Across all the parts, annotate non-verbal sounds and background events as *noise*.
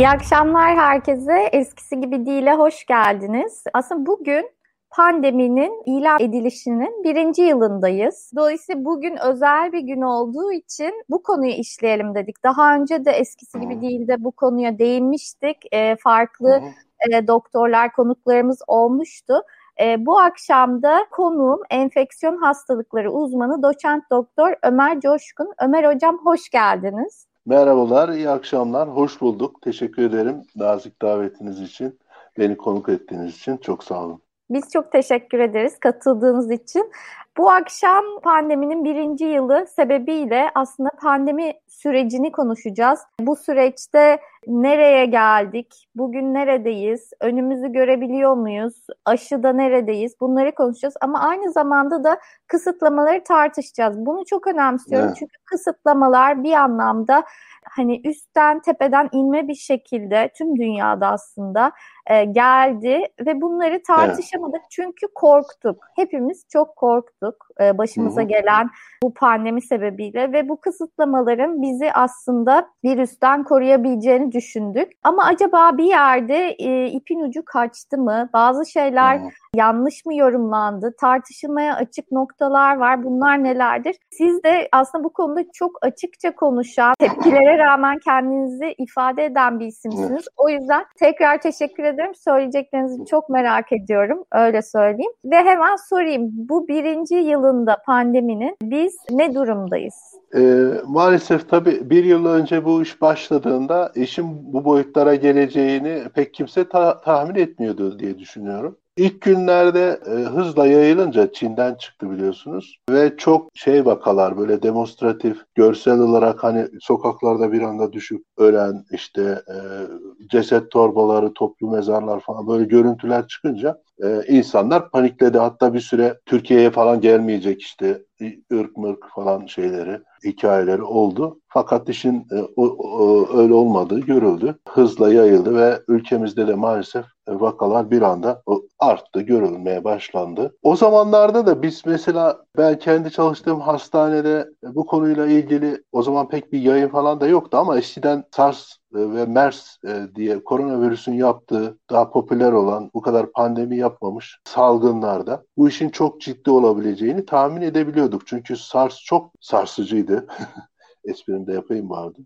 İyi akşamlar herkese. Eskisi gibi değil'e hoş geldiniz. Aslında bugün pandeminin ilan edilişinin birinci yılındayız. Dolayısıyla bugün özel bir gün olduğu için bu konuyu işleyelim dedik. Daha önce de eskisi gibi değil de bu konuya değinmiştik. E, farklı e, doktorlar, konuklarımız olmuştu. E, bu akşam da konuğum enfeksiyon hastalıkları uzmanı doçent doktor Ömer Coşkun. Ömer hocam hoş geldiniz. Merhabalar, iyi akşamlar. Hoş bulduk. Teşekkür ederim nazik davetiniz için. Beni konuk ettiğiniz için çok sağ olun. Biz çok teşekkür ederiz katıldığınız için. Bu akşam pandeminin birinci yılı sebebiyle aslında pandemi sürecini konuşacağız. Bu süreçte nereye geldik, bugün neredeyiz, önümüzü görebiliyor muyuz, aşıda neredeyiz bunları konuşacağız. Ama aynı zamanda da kısıtlamaları tartışacağız. Bunu çok önemsiyorum evet. çünkü kısıtlamalar bir anlamda hani üstten tepeden inme bir şekilde tüm dünyada aslında e, geldi ve bunları tartışamadık evet. çünkü korktuk. Hepimiz çok korktuk e, başımıza Hı-hı. gelen bu pandemi sebebiyle ve bu kısıtlamaların bizi aslında virüsten koruyabileceğini düşündük. Ama acaba bir yerde e, ipin ucu kaçtı mı? Bazı şeyler Hı-hı. yanlış mı yorumlandı? Tartışılmaya açık noktalar var. Bunlar nelerdir? Siz de aslında bu konuda çok açıkça konuşan, tepkilere rağmen kendinizi ifade eden bir isimsiniz. Evet. O yüzden tekrar teşekkür ederim. Söyleyeceklerinizi çok merak ediyorum. Öyle söyleyeyim. Ve hemen sorayım. Bu birinci yılında pandeminin biz ne durumdayız? E, maalesef tabii bir yıl önce bu iş başladığında işin bu boyutlara geleceğini pek kimse ta- tahmin etmiyordu diye düşünüyorum. İlk günlerde e, hızla yayılınca Çin'den çıktı biliyorsunuz ve çok şey vakalar böyle demonstratif görsel olarak hani sokaklarda bir anda düşüp ölen işte e, ceset torbaları, toplu mezarlar falan böyle görüntüler çıkınca e, insanlar panikledi. Hatta bir süre Türkiye'ye falan gelmeyecek işte ırk mırk falan şeyleri, hikayeleri oldu. Fakat işin e, o, o, öyle olmadığı görüldü. Hızla yayıldı ve ülkemizde de maalesef vakalar bir anda arttı, görülmeye başlandı. O zamanlarda da biz mesela ben kendi çalıştığım hastanede bu konuyla ilgili o zaman pek bir yayın falan da yoktu ama eskiden SARS ve MERS e, diye koronavirüsün yaptığı daha popüler olan bu kadar pandemi yapmamış salgınlarda bu işin çok ciddi olabileceğini tahmin edebiliyorduk. Çünkü SARS çok sarsıcıydı. *laughs* Esprim de yapayım vardı.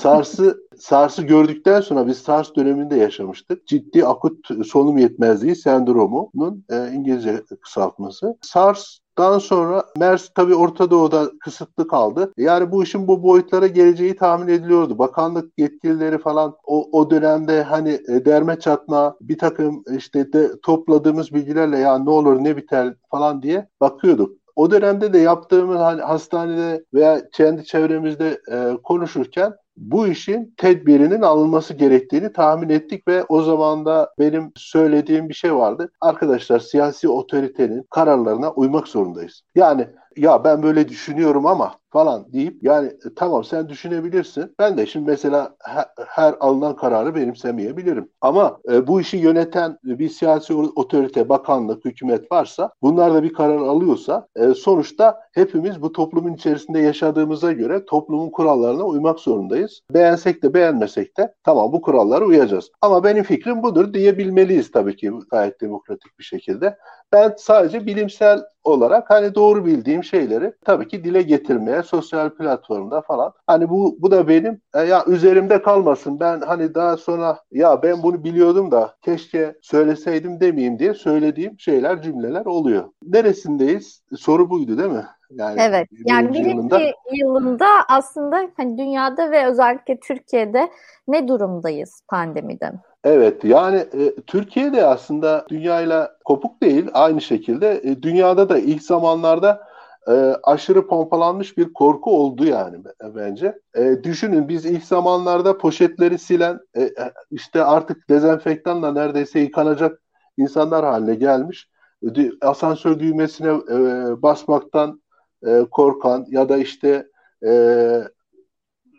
SARS'ı SARS'ı gördükten sonra biz SARS döneminde yaşamıştık. Ciddi akut solunum yetmezliği sendromunun e, İngilizce kısaltması. SARS daha sonra MERS tabii Orta Doğu'da kısıtlı kaldı. Yani bu işin bu boyutlara geleceği tahmin ediliyordu. Bakanlık yetkilileri falan o, o dönemde hani e, derme çatma bir takım işte de topladığımız bilgilerle ya ne olur ne biter falan diye bakıyorduk. O dönemde de yaptığımız hani hastanede veya kendi çevremizde e, konuşurken bu işin tedbirinin alınması gerektiğini tahmin ettik ve o zaman da benim söylediğim bir şey vardı. Arkadaşlar siyasi otoritenin kararlarına uymak zorundayız. Yani ya ben böyle düşünüyorum ama falan deyip yani e, tamam sen düşünebilirsin. Ben de şimdi mesela her, her alınan kararı benimsemeyebilirim. Ama e, bu işi yöneten bir siyasi otorite, bakanlık, hükümet varsa bunlar da bir karar alıyorsa e, sonuçta hepimiz bu toplumun içerisinde yaşadığımıza göre toplumun kurallarına uymak zorundayız. Beğensek de beğenmesek de tamam bu kurallara uyacağız. Ama benim fikrim budur diyebilmeliyiz tabii ki gayet demokratik bir şekilde. Ben sadece bilimsel olarak hani doğru bildiğim şeyleri tabii ki dile getirmeye sosyal platformda falan. Hani bu bu da benim e, ya üzerimde kalmasın. Ben hani daha sonra ya ben bunu biliyordum da keşke söyleseydim demeyeyim diye söylediğim şeyler cümleler oluyor. Neresindeyiz? Soru buydu değil mi? Yani evet. Yani birinci yılında... yılında aslında hani dünyada ve özellikle Türkiye'de ne durumdayız pandemiden? Evet yani e, Türkiye'de aslında dünyayla kopuk değil aynı şekilde e, dünyada da ilk zamanlarda e, aşırı pompalanmış bir korku oldu yani bence. E, düşünün biz ilk zamanlarda poşetleri silen e, e işte artık dezenfektanla neredeyse yıkanacak insanlar haline gelmiş. E, asansör düğmesine e, basmaktan e, korkan ya da işte e,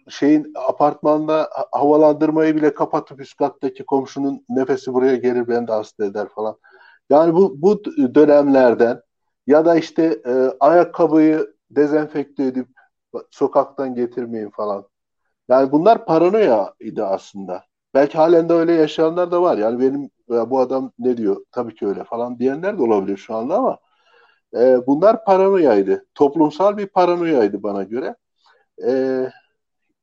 şeyin apartmanda havalandırmayı bile kapatıp üst kattaki komşunun nefesi buraya gelir beni de hasta eder falan. Yani bu bu dönemlerden ya da işte e, ayakkabıyı dezenfekte edip sokaktan getirmeyin falan. Yani bunlar paranoya idi aslında. Belki halen de öyle yaşayanlar da var. Yani benim bu adam ne diyor? Tabii ki öyle falan diyenler de olabilir şu anda ama e, bunlar paranoyaydı. Toplumsal bir paranoyaydı bana göre. E,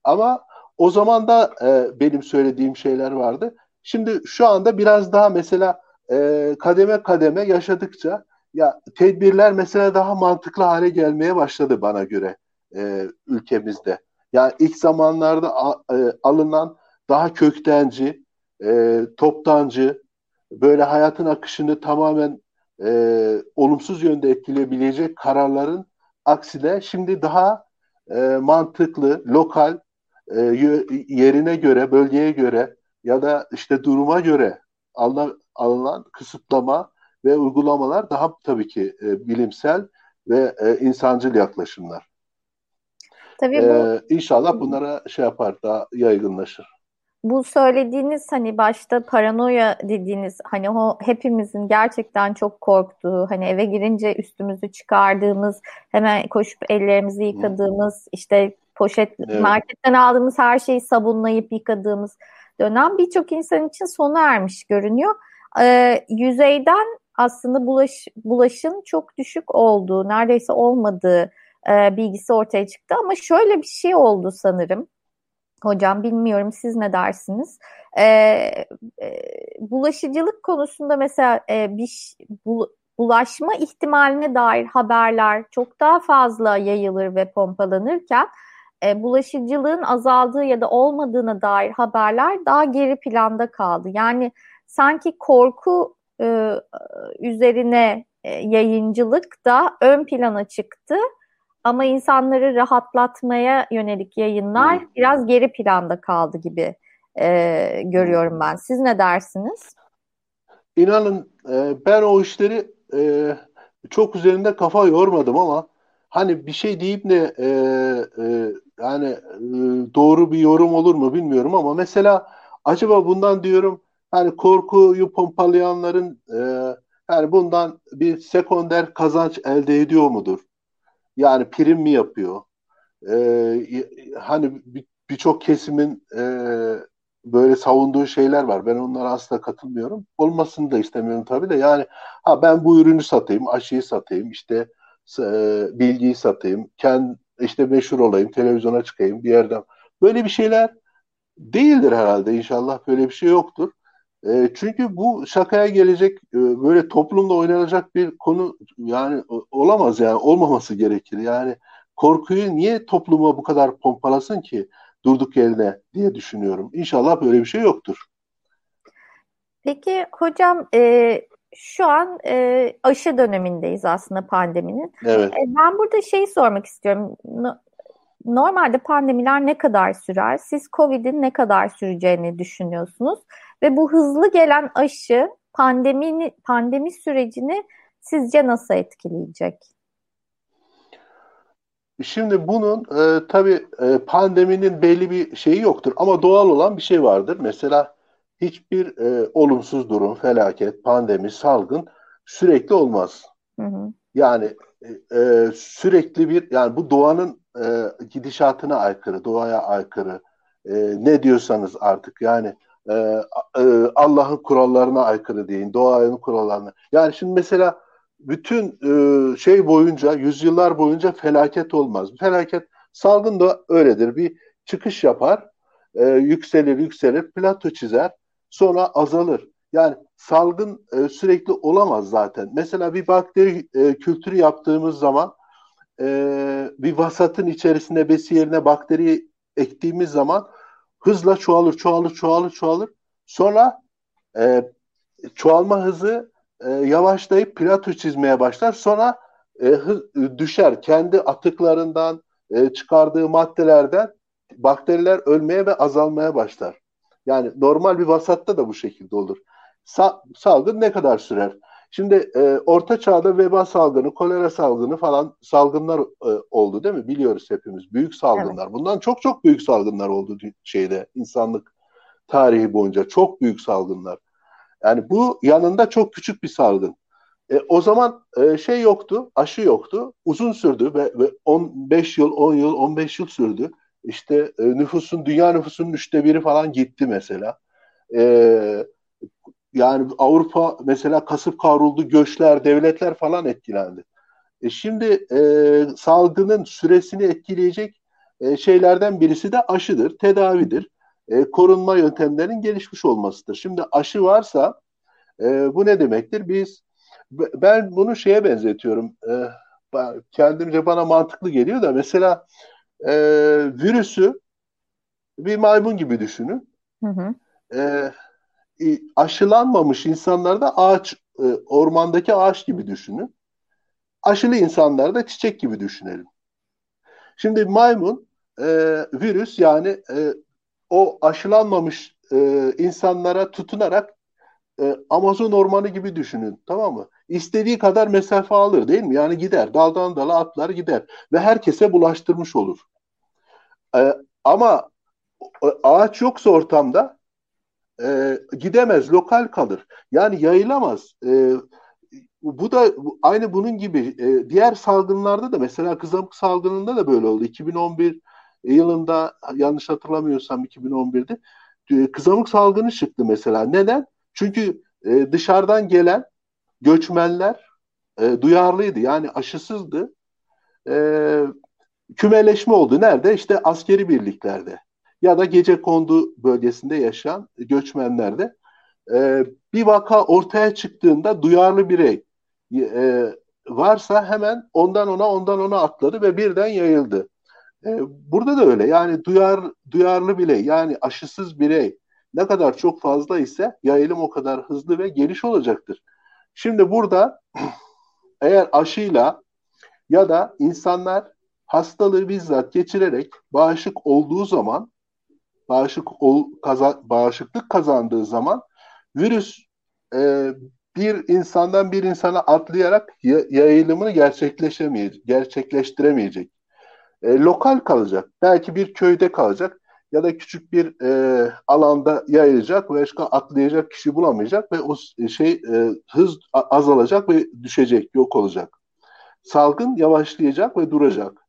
ama o zaman da e, benim söylediğim şeyler vardı. Şimdi şu anda biraz daha mesela e, kademe kademe yaşadıkça ya tedbirler mesela daha mantıklı hale gelmeye başladı bana göre e, ülkemizde. Yani ilk zamanlarda a, e, alınan daha köktenci, e, toptancı, böyle hayatın akışını tamamen e, olumsuz yönde etkileyebilecek kararların aksine şimdi daha e, mantıklı, lokal, e, yerine göre, bölgeye göre ya da işte duruma göre alınan, alınan kısıtlama ve uygulamalar daha tabii ki e, bilimsel ve e, insancıl yaklaşımlar. Tabii bu... Ee, inşallah bunlara şey yapar, daha yaygınlaşır. Bu söylediğiniz hani başta paranoya dediğiniz hani o hepimizin gerçekten çok korktuğu hani eve girince üstümüzü çıkardığımız hemen koşup ellerimizi yıkadığımız işte poşet evet. marketten aldığımız her şeyi sabunlayıp yıkadığımız dönem birçok insan için sona ermiş görünüyor. Ee, yüzeyden aslında bulaş, bulaşın çok düşük olduğu, neredeyse olmadığı e, bilgisi ortaya çıktı. Ama şöyle bir şey oldu sanırım. Hocam bilmiyorum siz ne dersiniz? E, e, bulaşıcılık konusunda mesela e, bir bu, bulaşma ihtimaline dair haberler çok daha fazla yayılır ve pompalanırken e, bulaşıcılığın azaldığı ya da olmadığına dair haberler daha geri planda kaldı. Yani sanki korku e, üzerine e, yayıncılık da ön plana çıktı ama insanları rahatlatmaya yönelik yayınlar hmm. biraz geri planda kaldı gibi e, görüyorum ben. Siz ne dersiniz? İnanın e, ben o işleri e, çok üzerinde kafa yormadım ama hani bir şey deyip de e, e, yani e, doğru bir yorum olur mu bilmiyorum ama mesela acaba bundan diyorum hani korkuyu pompalayanların e, yani bundan bir sekonder kazanç elde ediyor mudur? Yani prim mi yapıyor? Ee, hani birçok bir kesimin e, böyle savunduğu şeyler var. Ben onlara asla katılmıyorum. Olmasını da istemiyorum tabii de. Yani ha ben bu ürünü satayım, aşıyı satayım, işte e, bilgiyi satayım, kendi işte meşhur olayım, televizyona çıkayım bir yerden. Böyle bir şeyler değildir herhalde inşallah böyle bir şey yoktur. E, çünkü bu şakaya gelecek e, böyle toplumda oynanacak bir konu yani olamaz yani olmaması gerekir. Yani korkuyu niye topluma bu kadar pompalasın ki durduk yerine diye düşünüyorum. İnşallah böyle bir şey yoktur. Peki hocam e, şu an e, aşı dönemindeyiz aslında pandeminin. Evet. E, ben burada şeyi sormak istiyorum. Normalde pandemiler ne kadar sürer? Siz COVID'in ne kadar süreceğini düşünüyorsunuz? Ve bu hızlı gelen aşı pandemini, pandemi sürecini sizce nasıl etkileyecek? Şimdi bunun e, tabii e, pandeminin belli bir şeyi yoktur ama doğal olan bir şey vardır. Mesela hiçbir e, olumsuz durum, felaket, pandemi, salgın sürekli olmaz. Hı hı. Yani e, e sürekli bir yani bu doğanın e, gidişatına aykırı, doğaya aykırı. E, ne diyorsanız artık yani e, e, Allah'ın kurallarına aykırı deyin, doğanın kurallarına. Yani şimdi mesela bütün e, şey boyunca, yüzyıllar boyunca felaket olmaz. Felaket, salgın da öyledir. Bir çıkış yapar, e, yükselir, yükselir, plato çizer, sonra azalır. Yani salgın e, sürekli olamaz zaten. Mesela bir bakteri e, kültürü yaptığımız zaman e, bir vasatın içerisine besi yerine bakteri ektiğimiz zaman hızla çoğalır, çoğalır, çoğalır, çoğalır. Sonra e, çoğalma hızı e, yavaşlayıp plato çizmeye başlar. Sonra e, hız, düşer. Kendi atıklarından, e, çıkardığı maddelerden bakteriler ölmeye ve azalmaya başlar. Yani normal bir vasatta da bu şekilde olur. Sa salgın ne kadar sürer? Şimdi e, orta çağda veba salgını, kolera salgını falan salgınlar e, oldu değil mi? Biliyoruz hepimiz. Büyük salgınlar. Evet. Bundan çok çok büyük salgınlar oldu şeyde insanlık tarihi boyunca. Çok büyük salgınlar. Yani bu yanında çok küçük bir salgın. E, o zaman e, şey yoktu, aşı yoktu. Uzun sürdü ve, ve 15 yıl, 10 yıl, 15 yıl sürdü. İşte e, nüfusun, dünya nüfusunun üçte biri falan gitti mesela. e, yani Avrupa mesela kasıp kavruldu, göçler, devletler falan etkilendi. E şimdi e, salgının süresini etkileyecek e, şeylerden birisi de aşıdır, tedavidir. E, korunma yöntemlerinin gelişmiş olmasıdır. Şimdi aşı varsa e, bu ne demektir? Biz ben bunu şeye benzetiyorum. E, kendimce bana mantıklı geliyor da mesela e, virüsü bir maymun gibi düşünün. Hı hı. E, aşılanmamış insanlar da ağaç, e, ormandaki ağaç gibi düşünün. Aşılı insanlar da çiçek gibi düşünelim. Şimdi maymun e, virüs yani e, o aşılanmamış e, insanlara tutunarak e, Amazon ormanı gibi düşünün tamam mı? İstediği kadar mesafe alır değil mi? Yani gider daldan dala atlar gider ve herkese bulaştırmış olur. E, ama ağaç yoksa ortamda e, gidemez, lokal kalır. Yani yayılamaz. E, bu da aynı bunun gibi e, diğer salgınlarda da mesela kızamık salgınında da böyle oldu. 2011 yılında yanlış hatırlamıyorsam 2011'de e, kızamık salgını çıktı mesela. Neden? Çünkü e, dışarıdan gelen göçmenler e, duyarlıydı. Yani aşısızdı. E, kümeleşme oldu. Nerede? İşte askeri birliklerde ya da gece kondu bölgesinde yaşayan göçmenlerde. E, bir vaka ortaya çıktığında duyarlı birey e, varsa hemen ondan ona ondan ona atladı ve birden yayıldı. E, burada da öyle yani duyar duyarlı birey yani aşısız birey ne kadar çok fazla ise yayılım o kadar hızlı ve geniş olacaktır. Şimdi burada *clears throat* eğer aşıyla ya da insanlar hastalığı bizzat geçirerek bağışık olduğu zaman bağışık ol, kaza, bağışıklık kazandığı zaman virüs e, bir insandan bir insana atlayarak yayılımını gerçekleşemeyecek, gerçekleştiremeyecek. E, lokal kalacak. Belki bir köyde kalacak ya da küçük bir e, alanda yayılacak ve başka atlayacak kişi bulamayacak ve o şey e, hız azalacak ve düşecek, yok olacak. Salgın yavaşlayacak ve duracak.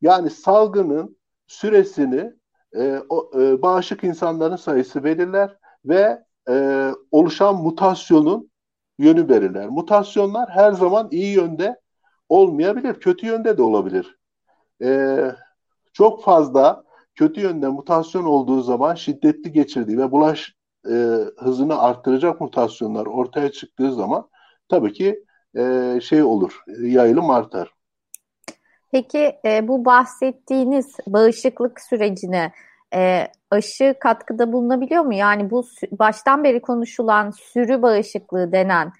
Yani salgının süresini e, o, e, bağışık insanların sayısı belirler ve e, oluşan mutasyonun yönü belirler. Mutasyonlar her zaman iyi yönde olmayabilir, kötü yönde de olabilir. E, çok fazla kötü yönde mutasyon olduğu zaman şiddetli geçirdiği ve bulaş e, hızını arttıracak mutasyonlar ortaya çıktığı zaman tabii ki e, şey olur, yayılım artar. Peki e, bu bahsettiğiniz bağışıklık sürecine e, aşı katkıda bulunabiliyor mu? Yani bu baştan beri konuşulan sürü bağışıklığı denen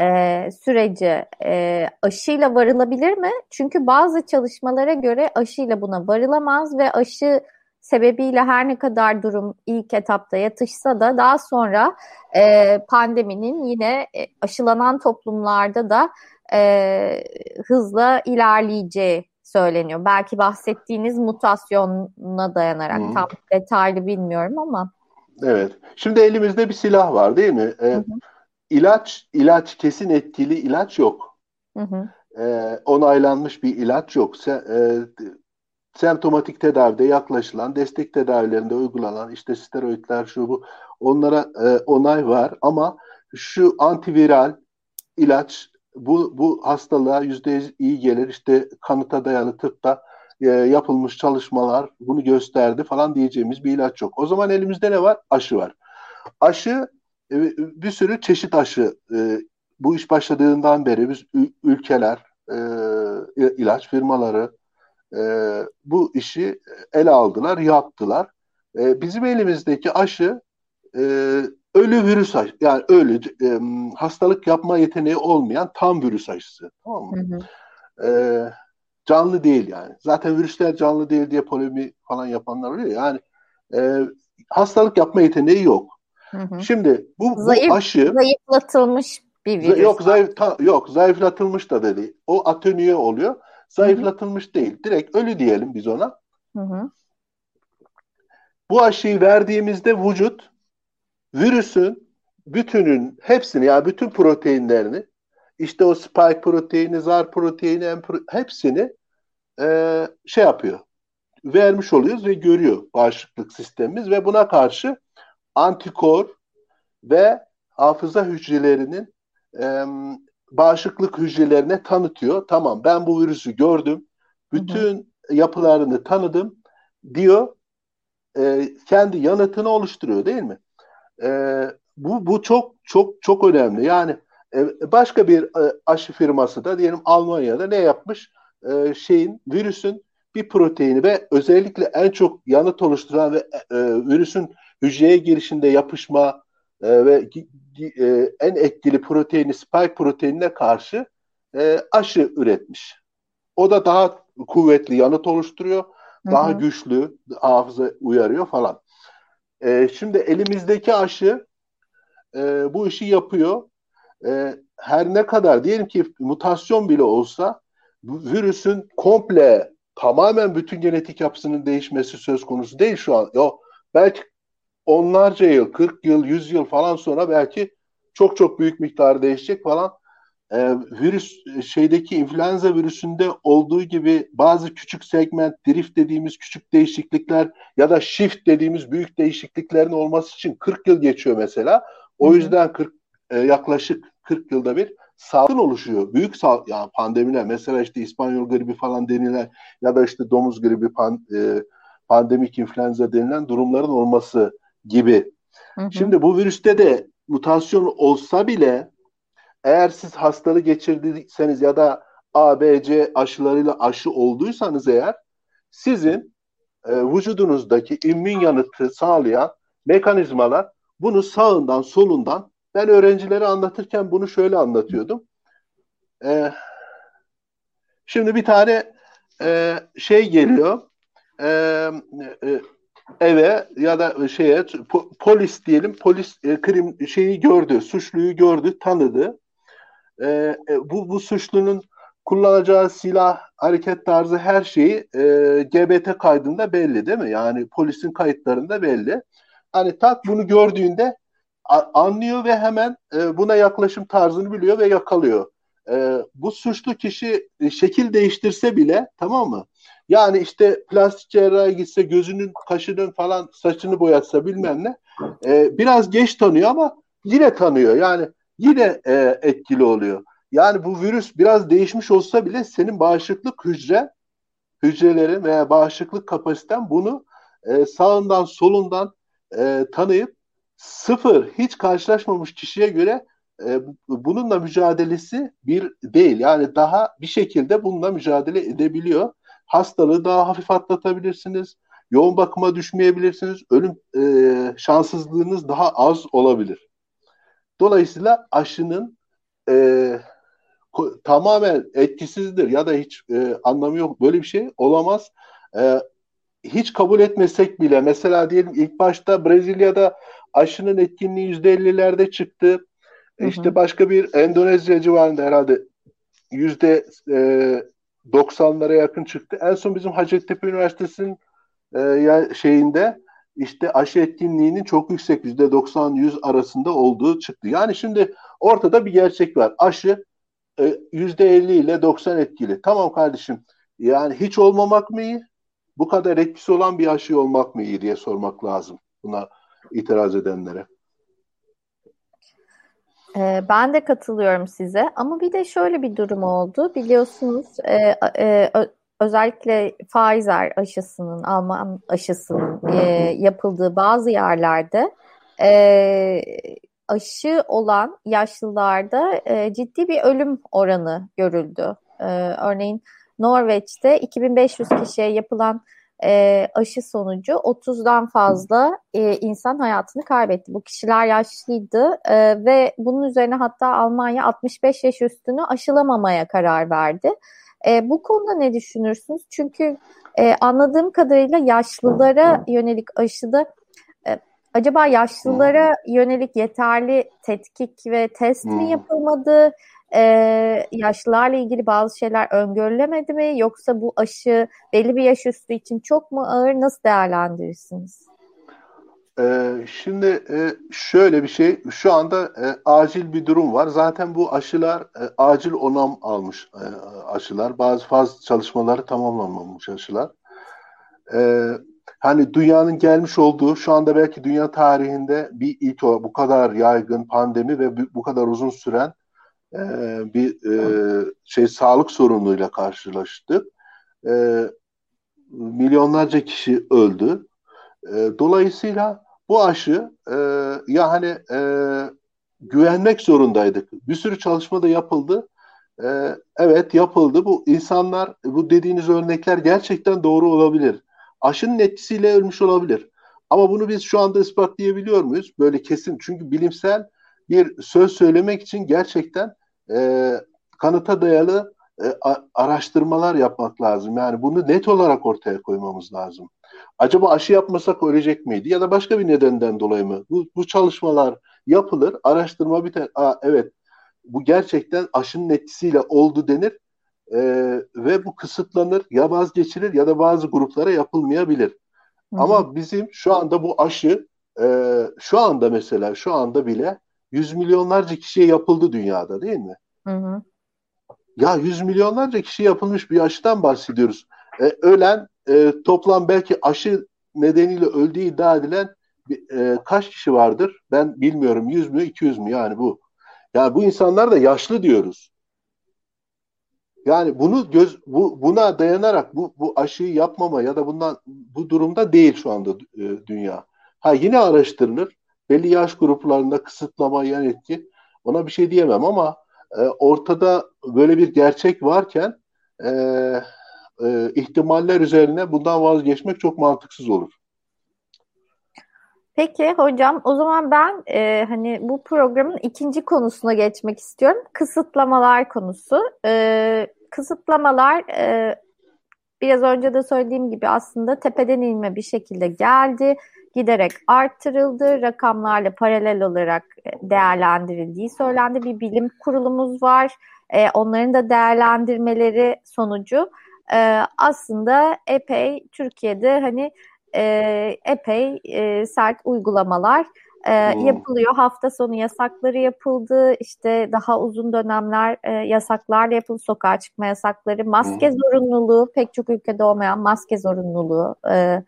e, sürece e, aşıyla varılabilir mi? Çünkü bazı çalışmalara göre aşıyla buna varılamaz ve aşı sebebiyle her ne kadar durum ilk etapta yatışsa da daha sonra e, pandeminin yine e, aşılanan toplumlarda da e, hızla ilerleyeceği söyleniyor. Belki bahsettiğiniz mutasyona dayanarak hı. tam detaylı bilmiyorum ama. Evet. Şimdi elimizde bir silah var değil mi? Ee, hı hı. İlaç, ilaç kesin etkili ilaç yok. Hı hı. Ee, onaylanmış bir ilaç yok. Se, e, semptomatik tedavide yaklaşılan, destek tedavilerinde uygulanan işte steroidler şu bu onlara e, onay var ama şu antiviral ilaç bu, bu hastalığa yüzde yüz iyi gelir. İşte kanıta dayalı tıpta e, yapılmış çalışmalar bunu gösterdi falan diyeceğimiz bir ilaç yok. O zaman elimizde ne var? Aşı var. Aşı e, bir sürü çeşit aşı e, bu iş başladığından beri biz ülkeler, e, ilaç firmaları bu işi ele aldılar, yaptılar. Bizim elimizdeki aşı ölü virüs aşı, yani ölü e, hastalık yapma yeteneği olmayan tam virüs aşısı. Tamam mı? Hı hı. E, canlı değil yani. Zaten virüsler canlı değil diye polemi falan yapanlar oluyor. Yani e, hastalık yapma yeteneği yok. Hı hı. Şimdi bu, Zayıf, bu aşı zayıflatılmış bir virüs. Yok zayıf ta, yok zayıflatılmış da dedi. O atenüye oluyor. Zayıflatılmış hı hı. değil. Direkt ölü diyelim biz ona. Hı hı. Bu aşıyı verdiğimizde vücut virüsün bütünün hepsini yani bütün proteinlerini işte o spike proteini, zar proteini hepsini e, şey yapıyor. Vermiş oluyoruz ve görüyor bağışıklık sistemimiz ve buna karşı antikor ve hafıza hücrelerinin e, bağışıklık hücrelerine tanıtıyor. Tamam ben bu virüsü gördüm. Bütün hı hı. yapılarını tanıdım diyor. E, kendi yanıtını oluşturuyor değil mi? E, bu bu çok çok çok önemli. Yani e, başka bir e, aşı firması da diyelim Almanya'da ne yapmış? E, şeyin virüsün bir proteini ve özellikle en çok yanıt oluşturan ve e, virüsün hücreye girişinde yapışma e, ve e, en etkili proteini spike proteinine karşı e, aşı üretmiş. O da daha kuvvetli yanıt oluşturuyor, daha hı hı. güçlü hafıza uyarıyor falan. E, şimdi elimizdeki aşı e, bu işi yapıyor. E, her ne kadar diyelim ki mutasyon bile olsa bu virüsün komple tamamen bütün genetik yapısının değişmesi söz konusu değil şu an. Yo, belki onlarca yıl, 40 yıl, 100 yıl falan sonra belki çok çok büyük miktarı değişecek falan. Ee, virüs şeydeki influenza virüsünde olduğu gibi bazı küçük segment, drift dediğimiz küçük değişiklikler ya da shift dediğimiz büyük değişikliklerin olması için 40 yıl geçiyor mesela. O yüzden 40 e, yaklaşık 40 yılda bir salgın oluşuyor. Büyük sal yani pandemiler mesela işte İspanyol gribi falan denilen ya da işte domuz gribi pan, e, pandemik influenza denilen durumların olması gibi. Hı hı. Şimdi bu virüste de mutasyon olsa bile eğer siz hastalığı geçirdiyseniz ya da A, B, C aşılarıyla aşı olduysanız eğer sizin e, vücudunuzdaki immün yanıtı sağlayan mekanizmalar bunu sağından solundan ben öğrencilere anlatırken bunu şöyle anlatıyordum. Ee, şimdi bir tane e, şey geliyor e, e, eve ya da şeye po, polis diyelim polis e, krim şeyi gördü suçluyu gördü tanıdı e, e, bu bu suçlunun kullanacağı silah hareket tarzı her şeyi e, GBT kaydında belli değil mi yani polisin kayıtlarında belli hani tak bunu gördüğünde anlıyor ve hemen e, buna yaklaşım tarzını biliyor ve yakalıyor. E, bu suçlu kişi e, şekil değiştirse bile tamam mı? Yani işte plastik cerrahi gitse gözünün, kaşının falan saçını boyatsa bilmem ne. E, biraz geç tanıyor ama yine tanıyor. Yani yine e, etkili oluyor. Yani bu virüs biraz değişmiş olsa bile senin bağışıklık hücre hücrelerin veya bağışıklık kapasiten bunu e, sağından solundan e, tanıyıp sıfır hiç karşılaşmamış kişiye göre e, bununla mücadelesi bir değil. Yani daha bir şekilde bununla mücadele edebiliyor. Hastalığı daha hafif atlatabilirsiniz. Yoğun bakıma düşmeyebilirsiniz. Ölüm e, şanssızlığınız daha az olabilir. Dolayısıyla aşının e, tamamen etkisizdir ya da hiç e, anlamı yok. Böyle bir şey olamaz. E, hiç kabul etmesek bile mesela diyelim ilk başta Brezilya'da aşının etkinliği yüzde 50'lerde çıktı. Hı hı. İşte başka bir Endonezya civarında herhalde yüzde 90'lara yakın çıktı. En son bizim Hacettepe Üniversitesi'nin e, şeyinde işte aşı etkinliğinin çok yüksek yüzde 90-100 arasında olduğu çıktı. Yani şimdi ortada bir gerçek var. Aşı e, yüzde 50 ile 90 etkili. Tamam kardeşim yani hiç olmamak mı iyi? Bu kadar etkisi olan bir aşı olmak mı iyi diye sormak lazım buna itiraz edenlere. Ee, ben de katılıyorum size ama bir de şöyle bir durum oldu. Biliyorsunuz e, e, özellikle Pfizer aşısının, Alman aşısının e, yapıldığı bazı yerlerde e, aşı olan yaşlılarda e, ciddi bir ölüm oranı görüldü. E, örneğin Norveç'te 2500 kişiye yapılan e, aşı sonucu 30'dan fazla e, insan hayatını kaybetti. Bu kişiler yaşlıydı e, ve bunun üzerine hatta Almanya 65 yaş üstünü aşılamamaya karar verdi. E, bu konuda ne düşünürsünüz? Çünkü e, anladığım kadarıyla yaşlılara yönelik aşıda e, acaba yaşlılara yönelik yeterli tetkik ve test mi hmm. yapılmadı? e, yaşlılarla ilgili bazı şeyler öngörülemedi mi? Yoksa bu aşı belli bir yaş üstü için çok mu ağır? Nasıl değerlendirirsiniz? Ee, şimdi e, şöyle bir şey, şu anda e, acil bir durum var. Zaten bu aşılar e, acil onam almış e, aşılar. Bazı faz çalışmaları tamamlanmamış aşılar. E, hani dünyanın gelmiş olduğu şu anda belki dünya tarihinde bir ilk o bu kadar yaygın pandemi ve bu kadar uzun süren e, bir e, şey sağlık sorunuyla karşılaştık. E, milyonlarca kişi öldü. E, dolayısıyla bu aşı e, yani e, güvenmek zorundaydık. Bir sürü çalışma da yapıldı. E, evet yapıldı. Bu insanlar bu dediğiniz örnekler gerçekten doğru olabilir. Aşının etkisiyle ölmüş olabilir. Ama bunu biz şu anda ispatlayabiliyor muyuz? Böyle kesin. Çünkü bilimsel bir söz söylemek için gerçekten e, kanıta dayalı e, araştırmalar yapmak lazım. Yani bunu net olarak ortaya koymamız lazım. Acaba aşı yapmasak ölecek miydi? Ya da başka bir nedenden dolayı mı? Bu, bu çalışmalar yapılır, araştırma biter. Aa, evet bu gerçekten aşının etkisiyle oldu denir e, ve bu kısıtlanır ya vazgeçilir ya da bazı gruplara yapılmayabilir. Hı-hı. Ama bizim şu anda bu aşı e, şu anda mesela şu anda bile yüz milyonlarca kişiye yapıldı dünyada değil mi? Hı hı. Ya yüz milyonlarca kişi yapılmış bir aşıdan bahsediyoruz. E, ölen e, toplam belki aşı nedeniyle öldüğü iddia edilen e, kaç kişi vardır? Ben bilmiyorum. 100 mü 200 mü yani bu. Yani bu insanlar da yaşlı diyoruz. Yani bunu göz bu buna dayanarak bu bu aşıyı yapmama ya da bundan bu durumda değil şu anda e, dünya. Ha yine araştırılır. Belli yaş gruplarında kısıtlama yan etki ona bir şey diyemem ama e, ortada böyle bir gerçek varken e, e, ihtimaller üzerine bundan vazgeçmek çok mantıksız olur. Peki hocam o zaman ben e, hani bu programın ikinci konusuna geçmek istiyorum. Kısıtlamalar konusu. E, kısıtlamalar e, biraz önce de söylediğim gibi aslında tepeden inme bir şekilde geldi. Giderek arttırıldı. Rakamlarla paralel olarak değerlendirildiği söylendi. Bir bilim kurulumuz var. E, onların da değerlendirmeleri sonucu e, aslında epey Türkiye'de hani e, epey e, sert uygulamalar e, hmm. yapılıyor. Hafta sonu yasakları yapıldı. İşte daha uzun dönemler e, yasaklar yapıldı. Sokağa çıkma yasakları, maske hmm. zorunluluğu, pek çok ülkede olmayan maske zorunluluğu. E,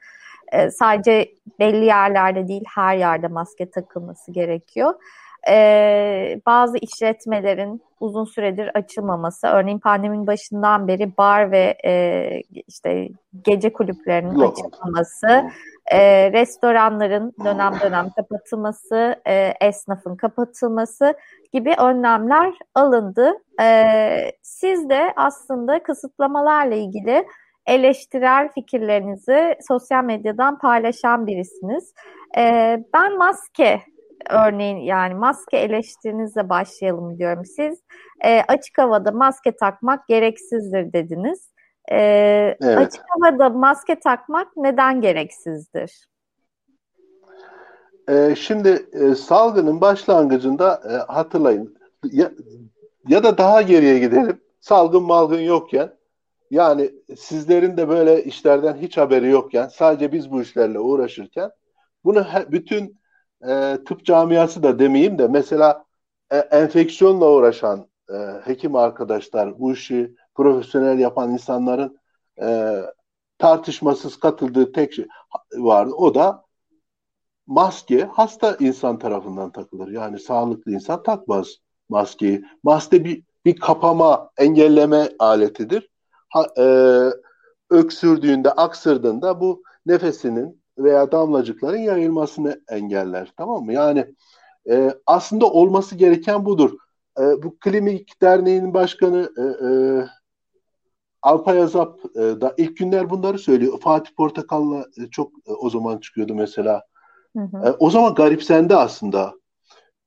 e, sadece belli yerlerde değil her yerde maske takılması gerekiyor e, bazı işletmelerin uzun süredir açılmaması, örneğin pandeminin başından beri bar ve e, işte gece kulüplerinin Yok. açılmaması, e, restoranların dönem dönem kapatılması, e, esnafın kapatılması gibi önlemler alındı. E, siz de aslında kısıtlamalarla ilgili eleştirel fikirlerinizi sosyal medyadan paylaşan birisiniz. E, ben maske örneğin yani maske eleştirinizle başlayalım diyorum. Siz e, açık havada maske takmak gereksizdir dediniz. E, evet. Açık havada maske takmak neden gereksizdir? E, şimdi e, salgının başlangıcında e, hatırlayın ya, ya da daha geriye gidelim. Salgın malgın yokken yani sizlerin de böyle işlerden hiç haberi yokken sadece biz bu işlerle uğraşırken bunu he, bütün e, tıp camiası da demeyeyim de mesela e, enfeksiyonla uğraşan e, hekim arkadaşlar, bu işi profesyonel yapan insanların e, tartışmasız katıldığı tek şey vardı. O da maske hasta insan tarafından takılır. Yani sağlıklı insan takmaz maskeyi. Maske bir, bir kapama, engelleme aletidir. Ha, e, öksürdüğünde, aksırdığında bu nefesinin veya damlacıkların yayılmasını engeller. Tamam mı? Yani e, aslında olması gereken budur. E, bu Klinik Derneği'nin başkanı e, e, Alpay Azap e, da ilk günler bunları söylüyor. Fatih Portakal'la e, çok e, o zaman çıkıyordu mesela. Hı hı. E, o zaman garipsendi aslında.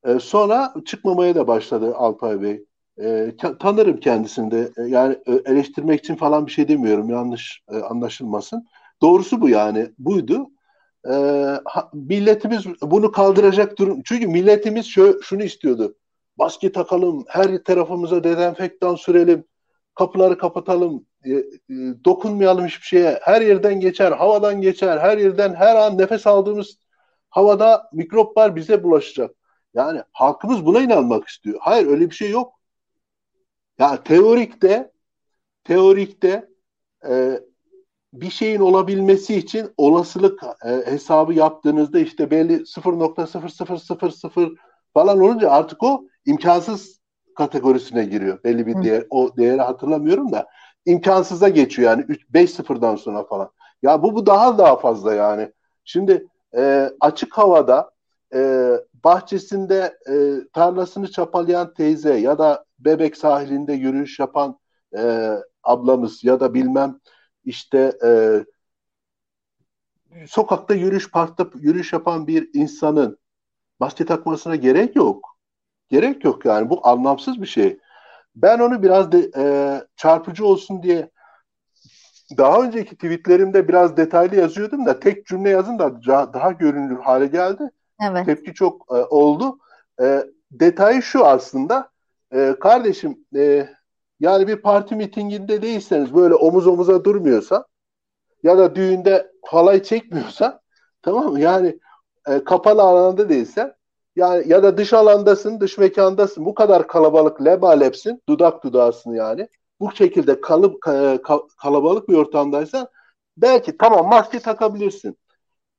E, sonra çıkmamaya da başladı Alpay Bey. E, tanırım kendisini de. E, yani e, eleştirmek için falan bir şey demiyorum. Yanlış e, anlaşılmasın. Doğrusu bu yani. Buydu e, milletimiz bunu kaldıracak durum. Çünkü milletimiz şu, şunu istiyordu. Maske takalım, her tarafımıza dezenfektan sürelim, kapıları kapatalım, e, e, dokunmayalım hiçbir şeye. Her yerden geçer, havadan geçer, her yerden her an nefes aldığımız havada mikroplar bize bulaşacak. Yani halkımız buna inanmak istiyor. Hayır öyle bir şey yok. Ya teorikte teorikte e, bir şeyin olabilmesi için olasılık e, hesabı yaptığınızda işte belli 0.0000 falan olunca artık o imkansız kategorisine giriyor. Belli bir değer, o değeri hatırlamıyorum da imkansıza geçiyor yani 3 5 sıfırdan sonra falan. Ya bu bu daha daha fazla yani. Şimdi e, açık havada e, bahçesinde e, tarlasını çapalayan teyze ya da bebek sahilinde yürüyüş yapan e, ablamız ya da bilmem işte e, sokakta yürüyüş parkta yürüyüş yapan bir insanın maske takmasına gerek yok. Gerek yok yani bu anlamsız bir şey. Ben onu biraz de, e, çarpıcı olsun diye daha önceki tweetlerimde biraz detaylı yazıyordum da tek cümle yazın da daha görünür hale geldi. Evet. Tepki çok e, oldu. E, detayı şu aslında. E, kardeşim e, yani bir parti mitinginde değilseniz böyle omuz omuza durmuyorsa ya da düğünde halay çekmiyorsa *laughs* tamam mı? Yani e, kapalı alanda değilse yani ya da dış alandasın, dış mekandasın. Bu kadar kalabalık lebalepsin, dudak dudağısın yani. Bu şekilde kalıp kalabalık bir ortamdaysan belki tamam maske takabilirsin.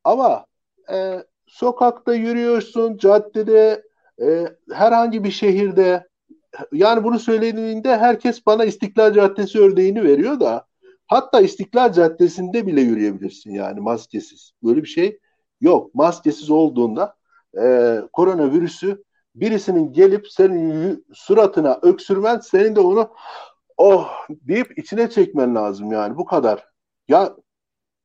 Ama e, sokakta yürüyorsun, caddede, e, herhangi bir şehirde yani bunu söylediğinde herkes bana İstiklal Caddesi örneğini veriyor da hatta İstiklal Caddesi'nde bile yürüyebilirsin yani maskesiz. Böyle bir şey yok. Maskesiz olduğunda e, koronavirüsü birisinin gelip senin suratına öksürmen senin de onu oh deyip içine çekmen lazım yani bu kadar. Ya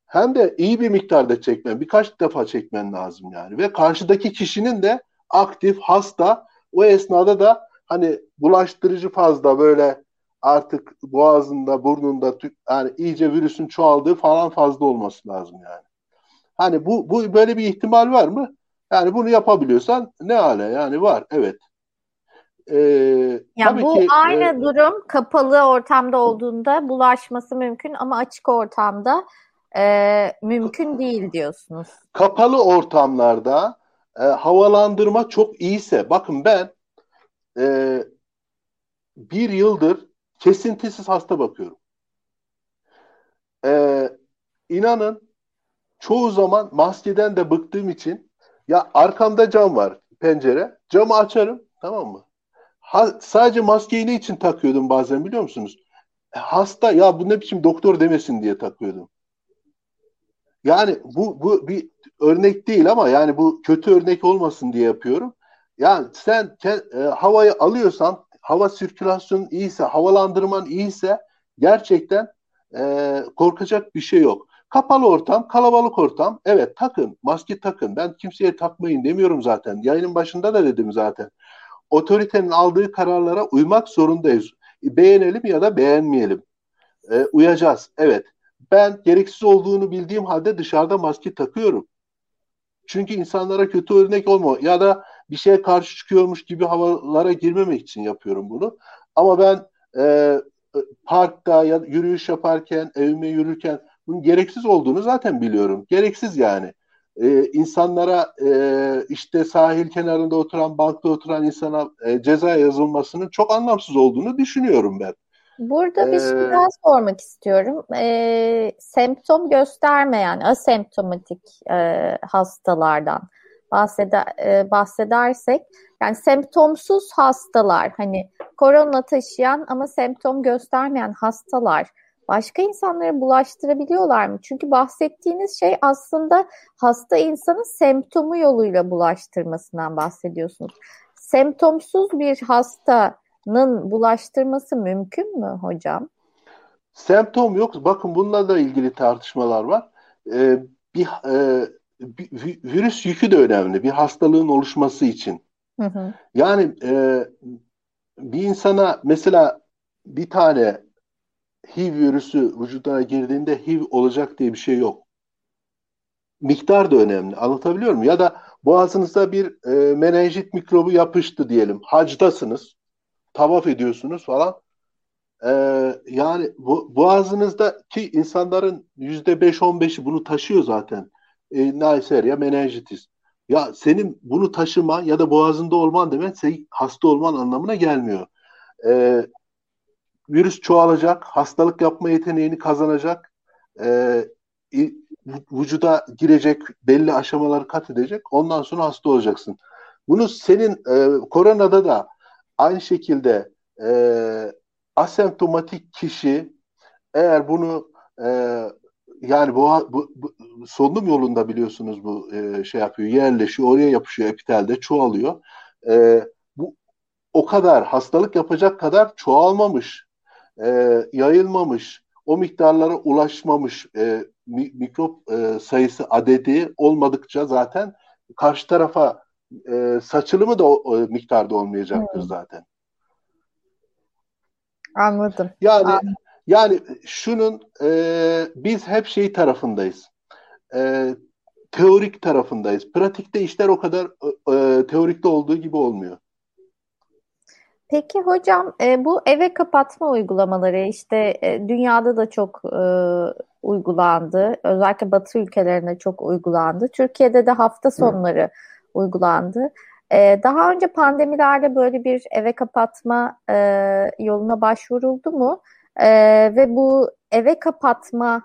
hem de iyi bir miktarda çekmen, birkaç defa çekmen lazım yani. Ve karşıdaki kişinin de aktif, hasta, o esnada da hani bulaştırıcı fazla böyle artık boğazında, burnunda yani iyice virüsün çoğaldığı falan fazla olması lazım yani. Hani bu, bu böyle bir ihtimal var mı? Yani bunu yapabiliyorsan ne hale yani var evet. Ee, ya bu ki, aynı e, durum kapalı ortamda olduğunda bulaşması mümkün ama açık ortamda e, mümkün değil diyorsunuz. Kapalı ortamlarda e, havalandırma çok iyiyse bakın ben e, bir yıldır kesintisiz hasta bakıyorum. E, inanın çoğu zaman maskeden de bıktığım için ya arkamda cam var pencere camı açarım tamam mı? Ha, sadece maskeyi ne için takıyordum bazen biliyor musunuz? Hasta ya bu ne biçim doktor demesin diye takıyordum. Yani bu bu bir örnek değil ama yani bu kötü örnek olmasın diye yapıyorum. Yani sen e, havayı alıyorsan, hava sirkülasyonun iyiyse, havalandırman iyiyse gerçekten e, korkacak bir şey yok. Kapalı ortam, kalabalık ortam. Evet takın, maske takın. Ben kimseye takmayın demiyorum zaten. Yayının başında da dedim zaten. Otoritenin aldığı kararlara uymak zorundayız. Beğenelim ya da beğenmeyelim. E, uyacağız. Evet. Ben gereksiz olduğunu bildiğim halde dışarıda maske takıyorum. Çünkü insanlara kötü örnek olma ya da bir şeye karşı çıkıyormuş gibi havalara girmemek için yapıyorum bunu. Ama ben e, parkta ya yürüyüş yaparken, evime yürürken bunun gereksiz olduğunu zaten biliyorum. Gereksiz yani. E, insanlara e, işte sahil kenarında oturan, bankta oturan insana e, ceza yazılmasının çok anlamsız olduğunu düşünüyorum ben. Burada bir şey daha sormak istiyorum. E, semptom göstermeyen asemptomatik e, hastalardan bahseder, e, bahsedersek yani semptomsuz hastalar hani korona taşıyan ama semptom göstermeyen hastalar başka insanlara bulaştırabiliyorlar mı? Çünkü bahsettiğiniz şey aslında hasta insanın semptomu yoluyla bulaştırmasından bahsediyorsunuz. Semptomsuz bir hastanın bulaştırması mümkün mü hocam? Semptom yok. Bakın bununla da ilgili tartışmalar var. Ee, bir, e, virüs yükü de önemli. Bir hastalığın oluşması için. Hı hı. Yani e, bir insana mesela bir tane HIV virüsü vücuduna girdiğinde HIV olacak diye bir şey yok. Miktar da önemli. Anlatabiliyor muyum? Ya da boğazınızda bir e, menenjit mikrobu yapıştı diyelim. Hacdasınız. Tavaf ediyorsunuz falan. E, yani bu, boğazınızdaki insanların yüzde beş on beşi bunu taşıyor zaten. E, Neisseria menenjitis. Ya senin bunu taşıman ya da boğazında olman demek senin hasta olman anlamına gelmiyor. E, virüs çoğalacak, hastalık yapma yeteneğini kazanacak. e, vücuda girecek, belli aşamaları kat edecek. Ondan sonra hasta olacaksın. Bunu senin e, koronada da aynı şekilde e, asemptomatik kişi eğer bunu e, yani bu, bu, bu solunum yolunda biliyorsunuz bu e, şey yapıyor, yerleşiyor, oraya yapışıyor, epitelde çoğalıyor. E, bu o kadar hastalık yapacak kadar çoğalmamış, e, yayılmamış, o miktarlara ulaşmamış e, mikrop e, sayısı adedi olmadıkça zaten karşı tarafa e, saçılımı da o, o miktarda olmayacaktır hmm. zaten. Anladım. Yani Anladım. Yani şunun e, biz hep şey tarafındayız. E, teorik tarafındayız. Pratikte işler o kadar e, teorikte olduğu gibi olmuyor. Peki hocam e, bu eve kapatma uygulamaları işte e, dünyada da çok e, uygulandı. Özellikle Batı ülkelerinde çok uygulandı. Türkiye'de de hafta sonları Hı. uygulandı. E, daha önce pandemilerde böyle bir eve kapatma e, yoluna başvuruldu mu? E, ve bu eve kapatma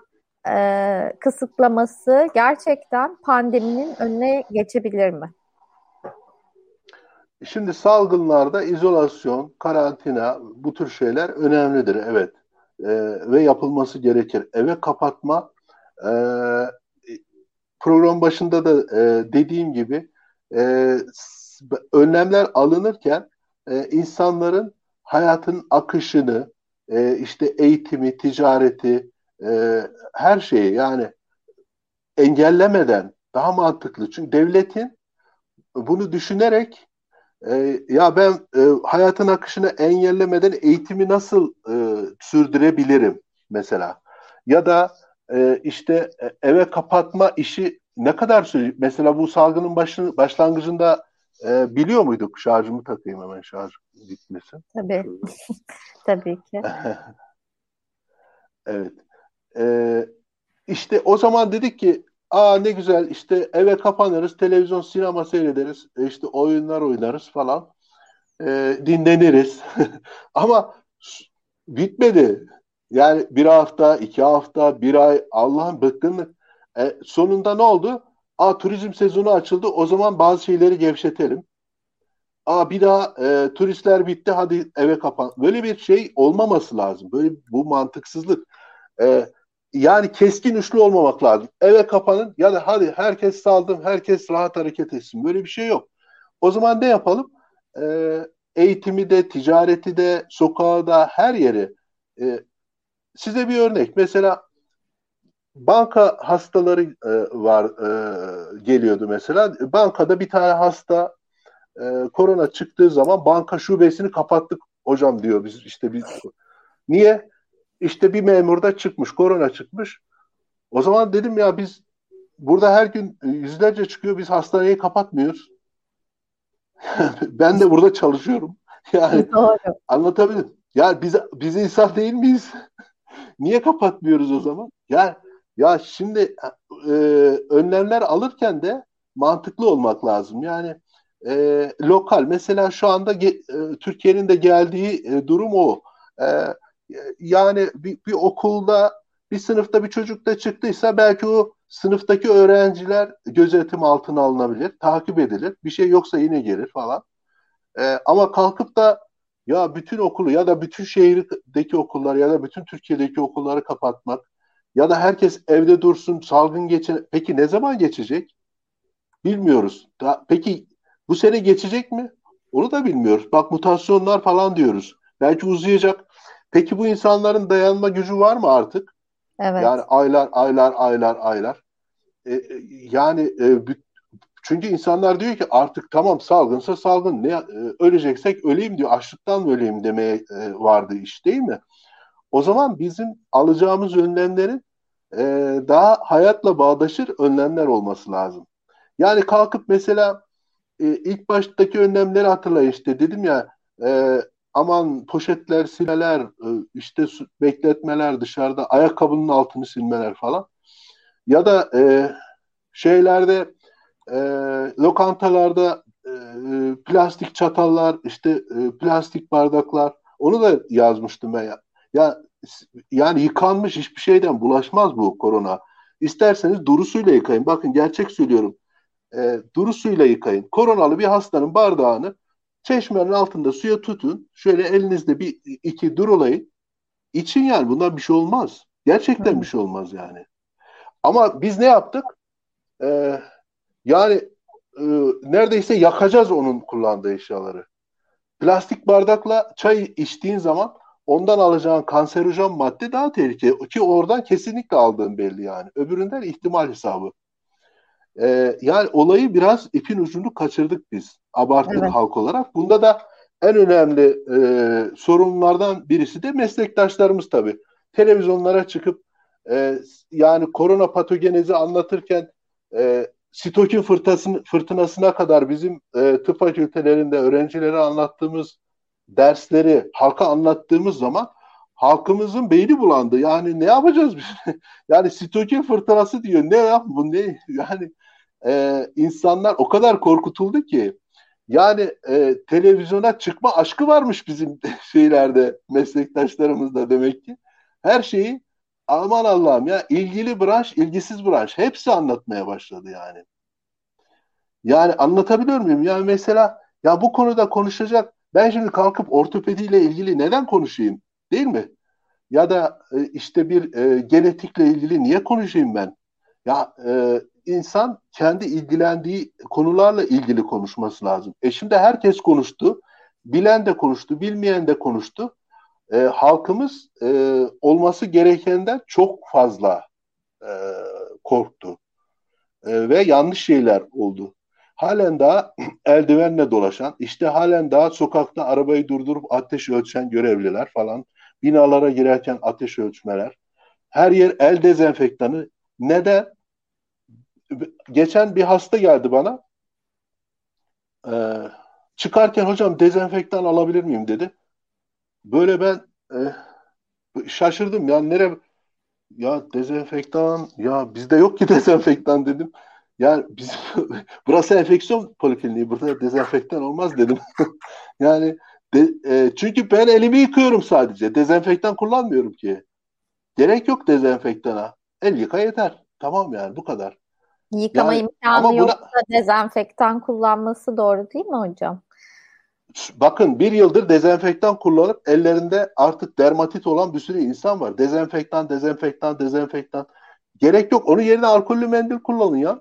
e, kısıtlaması gerçekten pandeminin önüne geçebilir mi? Şimdi salgınlarda izolasyon, karantina bu tür şeyler önemlidir evet e, ve yapılması gerekir. Eve kapatma e, program başında da e, dediğim gibi e, önlemler alınırken e, insanların hayatın akışını, e, işte eğitimi, ticareti, e, her şeyi yani engellemeden daha mantıklı. Çünkü devletin bunu düşünerek e, ya ben e, hayatın akışını engellemeden eğitimi nasıl e, sürdürebilirim mesela? Ya da e, işte e, eve kapatma işi ne kadar sürecek? Mesela bu salgının başı, başlangıcında e, biliyor muyduk? Şarjımı takayım hemen şarj gitmesin. Tabii. *laughs* Tabii ki. *laughs* evet. E, işte o zaman dedik ki aa ne güzel işte eve kapanırız, televizyon, sinema seyrederiz, e, işte oyunlar oynarız falan. E, dinleniriz. *laughs* Ama bitmedi. Yani bir hafta, iki hafta, bir ay Allah'ın bıkkınlık. E, sonunda ne oldu? Aa turizm sezonu açıldı. O zaman bazı şeyleri gevşetelim. Aa bir daha e, turistler bitti. Hadi eve kapan. Böyle bir şey olmaması lazım. Böyle bu mantıksızlık. E, yani keskin uçlu olmamak lazım. Eve kapanın ya da hadi herkes saldım, herkes rahat hareket etsin. Böyle bir şey yok. O zaman ne yapalım? E, eğitimi de, ticareti de, sokağı da, her yeri. E, size bir örnek. Mesela banka hastaları e, var e, geliyordu mesela. Bankada bir tane hasta e, korona çıktığı zaman banka şubesini kapattık hocam diyor. Biz işte biz niye? İşte bir memurda çıkmış korona çıkmış. O zaman dedim ya biz burada her gün yüzlerce çıkıyor biz hastaneyi kapatmıyoruz. *laughs* Ben de burada çalışıyorum. *laughs* Yani Doğru. anlatabildim ya biz biz insan değil miyiz? *laughs* Niye kapatmıyoruz o zaman? Yani ya şimdi e, önlemler alırken de mantıklı olmak lazım. Yani e, lokal mesela şu anda e, Türkiye'nin de geldiği e, durum o. E, yani bir, bir okulda bir sınıfta bir çocuk da çıktıysa belki o sınıftaki öğrenciler gözetim altına alınabilir, takip edilir. Bir şey yoksa yine gelir falan. E, ama kalkıp da ya bütün okulu ya da bütün şehirdeki okullar ya da bütün Türkiye'deki okulları kapatmak ya da herkes evde dursun, salgın geçe. Peki ne zaman geçecek? Bilmiyoruz. Da, peki bu sene geçecek mi? Onu da bilmiyoruz. Bak mutasyonlar falan diyoruz. Belki uzayacak. Peki bu insanların dayanma gücü var mı artık? Evet. Yani aylar, aylar, aylar, aylar. E, e yani e, çünkü insanlar diyor ki artık tamam salgınsa salgın. Ne e, öleceksek öleyim diyor. Açlıktan öleyim demeye e, vardı iş değil mi? O zaman bizim alacağımız önlemlerin e, daha hayatla bağdaşır önlemler olması lazım. Yani kalkıp mesela e, ilk baştaki önlemleri hatırlayın işte dedim ya e, aman poşetler silmeler e, işte bekletmeler dışarıda ayakkabının altını silmeler falan ya da e, şeylerde e, lokantalarda e, plastik çatallar işte e, plastik bardaklar onu da yazmıştım ben. Ya yani yıkanmış hiçbir şeyden bulaşmaz bu korona. İsterseniz duru suyla yıkayın. Bakın gerçek söylüyorum. E, duru suyla yıkayın. Koronalı bir hastanın bardağını çeşmenin altında suya tutun. Şöyle elinizde bir iki durulayın. İçin yani bundan bir şey olmaz. Gerçekten Hı. bir şey olmaz yani. Ama biz ne yaptık? Ee, yani e, neredeyse yakacağız onun kullandığı eşyaları. Plastik bardakla çay içtiğin zaman ondan alacağın kanserojen madde daha tehlikeli. Ki oradan kesinlikle aldığın belli yani. Öbüründen ihtimal hesabı. Ee, yani olayı biraz ipin ucunu kaçırdık biz. Abarttık evet. halk olarak. Bunda da en önemli e, sorunlardan birisi de meslektaşlarımız tabii. Televizyonlara çıkıp e, yani korona patogenezi anlatırken e, sitokin fırtınasına, fırtınasına kadar bizim e, tıp fakültelerinde öğrencilere anlattığımız dersleri halka anlattığımız zaman halkımızın beyni bulandı. Yani ne yapacağız biz? *laughs* yani sitokin fırtınası diyor. Ne yap bu ne? *laughs* Yani e, insanlar o kadar korkutuldu ki yani e, televizyona çıkma aşkı varmış bizim *laughs* şeylerde meslektaşlarımızda demek ki. Her şeyi aman Allah'ım ya ilgili branş, ilgisiz branş hepsi anlatmaya başladı yani. Yani anlatabiliyor muyum? Yani mesela ya bu konuda konuşacak ben şimdi kalkıp ortopediyle ilgili neden konuşayım? Değil mi? Ya da e, işte bir e, genetikle ilgili niye konuşayım ben? Ya e, insan kendi ilgilendiği konularla ilgili konuşması lazım. E şimdi herkes konuştu. Bilen de konuştu, bilmeyen de konuştu. E, halkımız e, olması gerekenden çok fazla e, korktu. E, ve yanlış şeyler oldu. Halen daha *clears throat* eldivenle dolaşan, işte halen daha sokakta arabayı durdurup ateş ölçen görevliler falan, binalara girerken ateş ölçmeler, her yer el dezenfektanı. Neden? geçen bir hasta geldi bana. Ee, çıkarken hocam dezenfektan alabilir miyim dedi. Böyle ben e, şaşırdım ya nere ya dezenfektan ya bizde yok ki *laughs* dezenfektan dedim. Yani biz *laughs* burası enfeksiyon polikliniği burada dezenfektan olmaz dedim. *laughs* yani de, e, çünkü ben elimi yıkıyorum sadece. Dezenfektan kullanmıyorum ki. Gerek yok dezenfektana. El yıka yeter. Tamam yani bu kadar. Yıkama yani, imkanı yoksa buna... dezenfektan kullanması doğru değil mi hocam? Bakın bir yıldır dezenfektan kullanıp ellerinde artık dermatit olan bir sürü insan var. Dezenfektan, dezenfektan, dezenfektan. Gerek yok. Onun yerine alkollü mendil kullanın ya.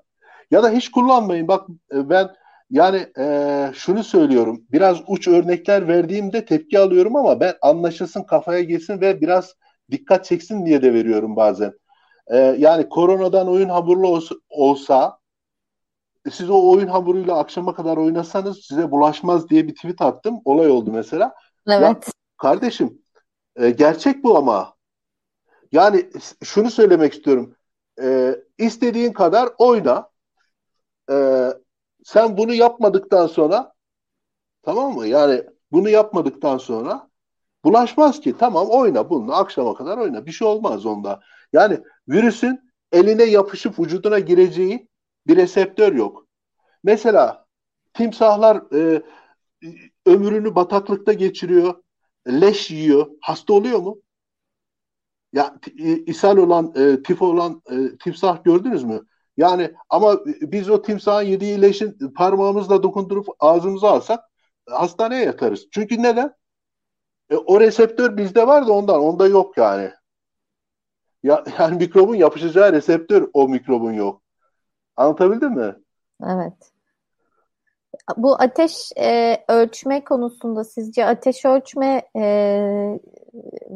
Ya da hiç kullanmayın. Bak e, ben yani e, şunu söylüyorum. Biraz uç örnekler verdiğimde tepki alıyorum ama ben anlaşılsın, kafaya girsin ve biraz dikkat çeksin diye de veriyorum bazen. E, yani koronadan oyun hamurlu olsa, olsa siz o oyun hamuruyla akşama kadar oynasanız size bulaşmaz diye bir tweet attım. Olay oldu mesela. Evet. Ya, kardeşim e, gerçek bu ama. Yani şunu söylemek istiyorum. E, istediğin kadar oyna. E, sen bunu yapmadıktan sonra tamam mı? Yani bunu yapmadıktan sonra bulaşmaz ki. Tamam oyna bunu akşama kadar oyna. Bir şey olmaz onda. Yani virüsün eline yapışıp vücuduna gireceği bir reseptör yok. Mesela timsahlar e, ömrünü bataklıkta geçiriyor, leş yiyor. Hasta oluyor mu? Ya e, ishal olan, e, tifo olan e, timsah gördünüz mü? Yani ama biz o timsahın yediği leşin parmağımızla dokundurup ağzımıza alsak hastaneye yatarız. Çünkü neden? E, o reseptör bizde var da ondan. Onda yok yani. Ya, *laughs* yani mikrobun yapışacağı reseptör o mikrobun yok. Anlatabildim mi? Evet. Bu ateş e, ölçme konusunda sizce ateş ölçme e,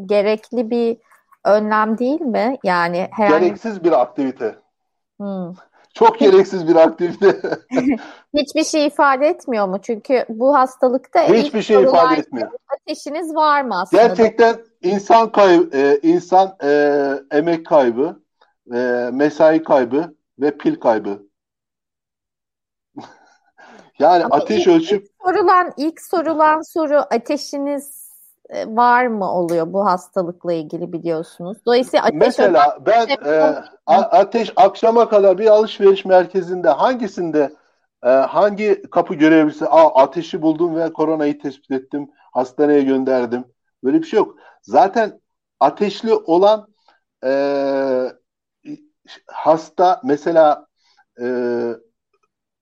gerekli bir önlem değil mi? Yani herhangi... Gereksiz bir aktivite. Hmm. Çok gereksiz bir aktivite. *laughs* Hiçbir şey ifade etmiyor mu? Çünkü bu hastalıkta hiçbir şey ifade etmiyor. Ateşiniz var mı aslında? Gerçekten insan kaybı, e, insan e, emek kaybı, e, mesai kaybı ve pil kaybı. *laughs* yani Ama ateş ilk, ölçüp ilk sorulan ilk sorulan soru ateşiniz var mı oluyor bu hastalıkla ilgili biliyorsunuz. Dolayısıyla ateş mesela ben e, ateş akşama kadar bir alışveriş merkezinde hangisinde e, hangi kapı görevlisi Aa, ateşi buldum ve koronayı tespit ettim hastaneye gönderdim. Böyle bir şey yok. Zaten ateşli olan e, hasta mesela e,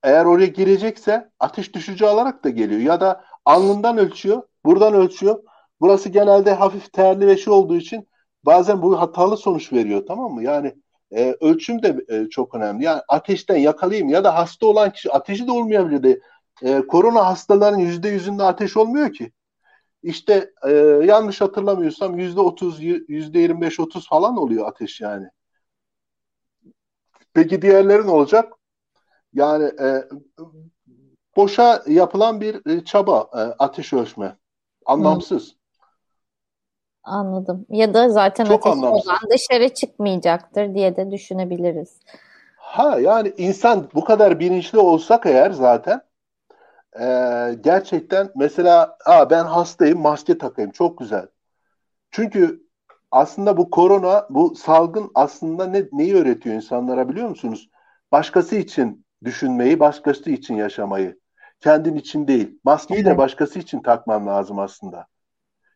eğer oraya girecekse ateş düşücü alarak da geliyor ya da alnından ölçüyor, buradan ölçüyor. Burası genelde hafif terli ve şey olduğu için bazen bu hatalı sonuç veriyor tamam mı? Yani e, ölçüm de e, çok önemli. Yani ateşten yakalayayım ya da hasta olan kişi ateşi de olmayabilir de e, korona hastaların yüzde yüzünde ateş olmuyor ki. İşte e, yanlış hatırlamıyorsam yüzde otuz, yüzde yirmi beş otuz falan oluyor ateş yani. Peki diğerleri ne olacak? Yani e, boşa yapılan bir e, çaba e, ateş ölçme. Anlamsız. Hı. Anladım. Ya da zaten Çok ateş anlamsız. olan dışarı çıkmayacaktır diye de düşünebiliriz. Ha yani insan bu kadar bilinçli olsak eğer zaten e, gerçekten mesela Aa, ben hastayım maske takayım çok güzel. Çünkü aslında bu korona bu salgın aslında ne, neyi öğretiyor insanlara biliyor musunuz? Başkası için düşünmeyi, başkası için yaşamayı. Kendin için değil. Maskeyi de başkası için takman lazım aslında.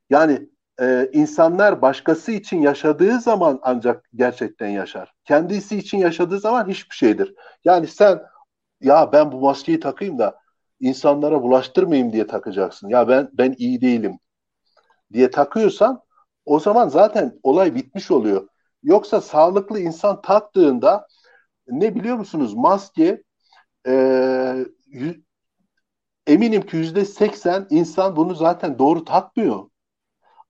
Yani e, insanlar başkası için yaşadığı zaman ancak gerçekten yaşar. Kendisi için yaşadığı zaman hiçbir şeydir. Yani sen ya ben bu maskeyi takayım da insanlara bulaştırmayayım diye takacaksın. Ya ben ben iyi değilim diye takıyorsan o zaman zaten olay bitmiş oluyor. Yoksa sağlıklı insan taktığında ne biliyor musunuz maske e, y- eminim ki yüzde seksen insan bunu zaten doğru takmıyor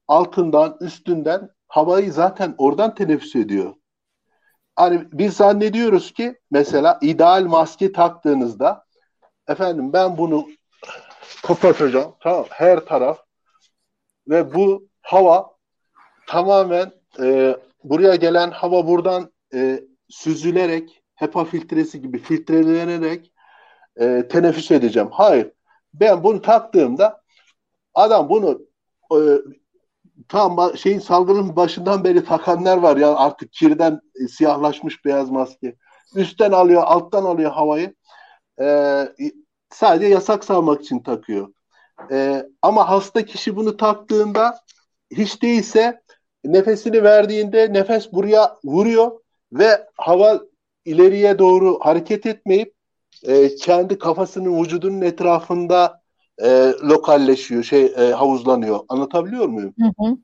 altından, üstünden havayı zaten oradan teneffüs ediyor. Hani biz zannediyoruz ki mesela ideal maske taktığınızda efendim ben bunu kapatacağım tamam her taraf ve bu hava tamamen e, buraya gelen hava buradan e, süzülerek HEPA filtresi gibi filtrelenerek e, teneffüs edeceğim. Hayır. Ben bunu taktığımda adam bunu e, tam şeyin salgının başından beri takanlar var ya artık kirden e, siyahlaşmış beyaz maske. Üstten alıyor, alttan alıyor havayı. E, sadece yasak salmak için takıyor. E, ama hasta kişi bunu taktığında hiç değilse nefesini verdiğinde nefes buraya vuruyor ve hava ileriye doğru hareket etmeyip e, kendi kafasının vücudunun etrafında e, lokalleşiyor, şey e, havuzlanıyor. Anlatabiliyor muyum? Hı hı.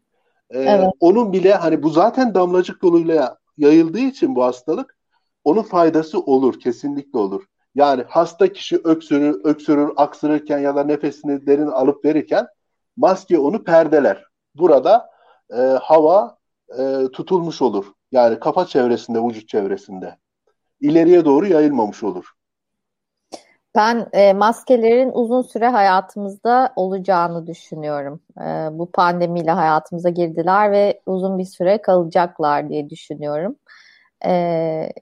E, evet. Onun bile hani bu zaten damlacık yoluyla yayıldığı için bu hastalık onun faydası olur, kesinlikle olur. Yani hasta kişi öksürür, öksürür, aksırırken ya da nefesini derin alıp verirken maske onu perdeler. Burada e, hava e, tutulmuş olur. Yani kafa çevresinde, vücut çevresinde. İleriye doğru yayılmamış olur. Ben e, maskelerin uzun süre hayatımızda olacağını düşünüyorum. E, bu pandemiyle hayatımıza girdiler ve uzun bir süre kalacaklar diye düşünüyorum. E,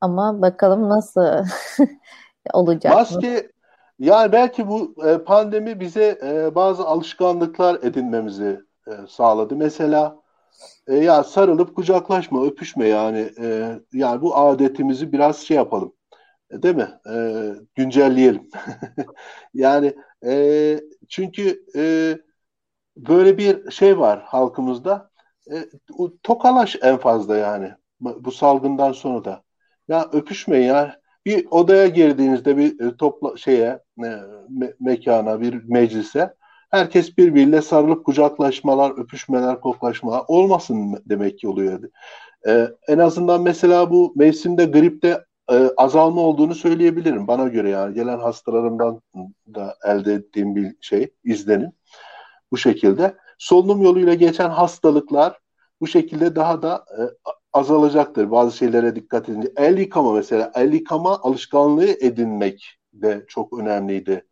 ama bakalım nasıl *laughs* olacak. Maske yani belki bu e, pandemi bize e, bazı alışkanlıklar edinmemizi e, sağladı. Mesela e, ya sarılıp kucaklaşma, öpüşme yani e, yani bu adetimizi biraz şey yapalım değil mi? E, güncelleyelim. *laughs* yani e, çünkü e, böyle bir şey var halkımızda. E, tokalaş en fazla yani bu salgından sonra da. Ya öpüşmeyin ya. Bir odaya girdiğinizde bir e, topla şeye e, me- mekana bir meclise herkes birbiriyle sarılıp kucaklaşmalar, öpüşmeler, koklaşmalar olmasın demek ki oluyor. Ee, en azından mesela bu mevsimde gripte e, azalma olduğunu söyleyebilirim bana göre yani gelen hastalarımdan da elde ettiğim bir şey izlenim bu şekilde solunum yoluyla geçen hastalıklar bu şekilde daha da e, azalacaktır bazı şeylere dikkat edince el yıkama mesela el yıkama alışkanlığı edinmek de çok önemliydi.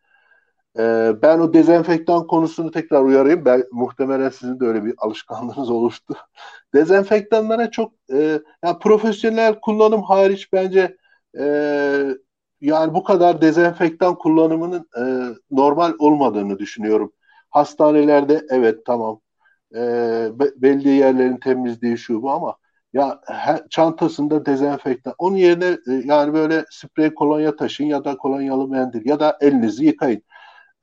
Ee, ben o dezenfektan konusunu tekrar uyarayım. Ben, muhtemelen sizin de öyle bir alışkanlığınız oluştu. *laughs* Dezenfektanlara çok e, yani profesyonel kullanım hariç bence e, yani bu kadar dezenfektan kullanımının e, normal olmadığını düşünüyorum. Hastanelerde evet tamam e, belli yerlerin temizliği şu bu ama ya he, çantasında dezenfektan onun yerine e, yani böyle sprey kolonya taşın ya da kolonyalı mendil ya da elinizi yıkayın.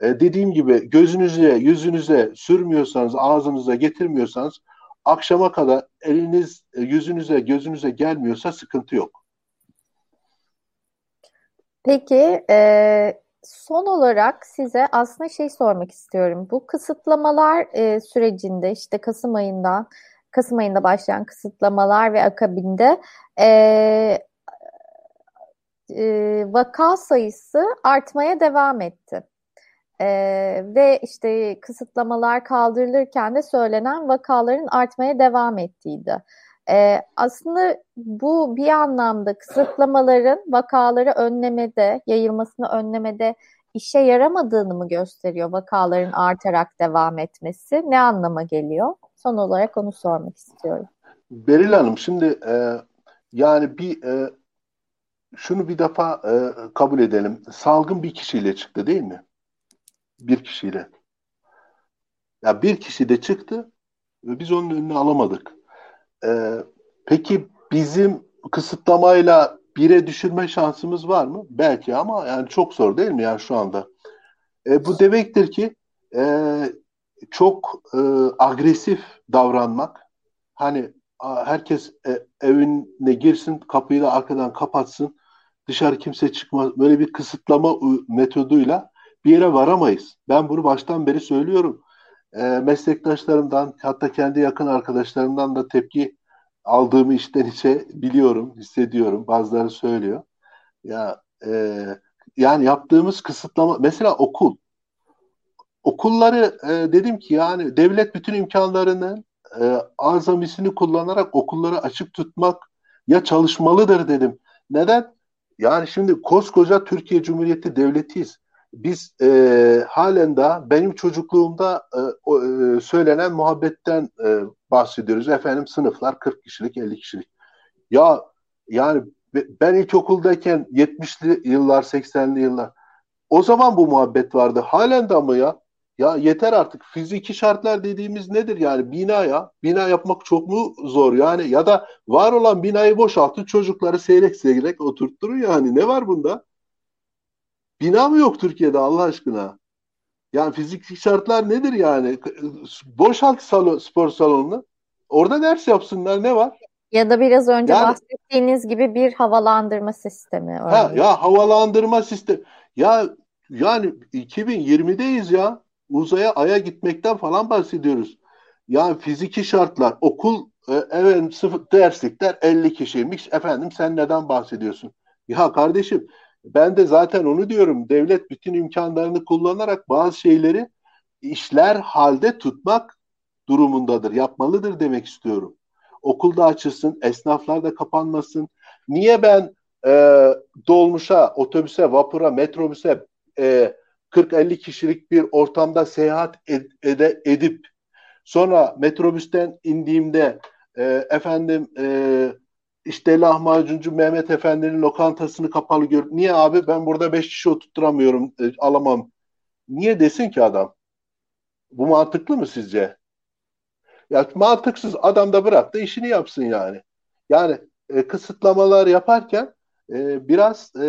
E, dediğim gibi gözünüze, yüzünüze sürmüyorsanız, ağzınıza getirmiyorsanız akşama kadar eliniz yüzünüze gözünüze gelmiyorsa sıkıntı yok. Peki e, son olarak size aslında şey sormak istiyorum. Bu kısıtlamalar e, sürecinde işte Kasım ayından Kasım ayında başlayan kısıtlamalar ve akabinde e, e, vaka sayısı artmaya devam etti. E, ve işte kısıtlamalar kaldırılırken de söylenen vakaların artmaya devam ettiğiydi. E, aslında bu bir anlamda kısıtlamaların vakaları önlemede, yayılmasını önlemede işe yaramadığını mı gösteriyor vakaların artarak devam etmesi? Ne anlama geliyor? Son olarak onu sormak istiyorum. Beril Hanım şimdi e, yani bir e, şunu bir defa e, kabul edelim. Salgın bir kişiyle çıktı değil mi? Bir kişiyle. Ya bir kişi de çıktı ve biz onun önüne alamadık. E, peki bizim kısıtlamayla bire düşürme şansımız var mı? Belki ama yani çok zor değil mi yani şu anda? E, bu demektir ki e, çok e, agresif davranmak. Hani herkes e, evine girsin, kapıyı da arkadan kapatsın, dışarı kimse çıkmaz. Böyle bir kısıtlama metoduyla bir yere varamayız. Ben bunu baştan beri söylüyorum. E, meslektaşlarımdan, hatta kendi yakın arkadaşlarımdan da tepki aldığımı içten içe biliyorum, hissediyorum. Bazıları söylüyor. Ya e, yani yaptığımız kısıtlama, mesela okul. Okulları e, dedim ki yani devlet bütün imkanlarını e, azamisini kullanarak okulları açık tutmak ya çalışmalıdır dedim. Neden? Yani şimdi koskoca Türkiye Cumhuriyeti devletiyiz. Biz e, halen daha benim çocukluğumda e, o, e, söylenen muhabbetten e, bahsediyoruz. Efendim sınıflar 40 kişilik 50 kişilik. Ya yani ben ilkokuldayken 70'li yıllar 80'li yıllar o zaman bu muhabbet vardı. Halen de mı ya? Ya yeter artık. Fiziki şartlar dediğimiz nedir yani? Bina ya. Bina yapmak çok mu zor yani? Ya da var olan binayı boşaltın çocukları seyrek seyrek oturtturun yani. Ne var bunda? Bina mı yok Türkiye'de Allah aşkına? Yani fiziki şartlar nedir yani? Boşalt salon, spor salonunu. Orada ders yapsınlar ne var? Ya da biraz önce yani, bahsettiğiniz gibi bir havalandırma sistemi. Ha, ya havalandırma sistemi. Ya yani 2020'deyiz ya uzaya aya gitmekten falan bahsediyoruz. Yani fiziki şartlar, okul e, evet sıfır derslikler 50 kişiymiş. Efendim sen neden bahsediyorsun? Ya kardeşim ben de zaten onu diyorum. Devlet bütün imkanlarını kullanarak bazı şeyleri işler halde tutmak durumundadır. Yapmalıdır demek istiyorum. Okulda açılsın, esnaflar da kapanmasın. Niye ben e, dolmuşa, otobüse, vapura, metrobüse e, 40-50 kişilik bir ortamda seyahat ed- ede- edip sonra metrobüsten indiğimde e, efendim e, işte lahmacuncu Mehmet Efendi'nin lokantasını kapalı gör. Niye abi ben burada 5 kişi oturtturamıyorum e, alamam. Niye desin ki adam? Bu mantıklı mı sizce? Ya mantıksız adam da bıraktı işini yapsın yani. Yani e, kısıtlamalar yaparken e, biraz e,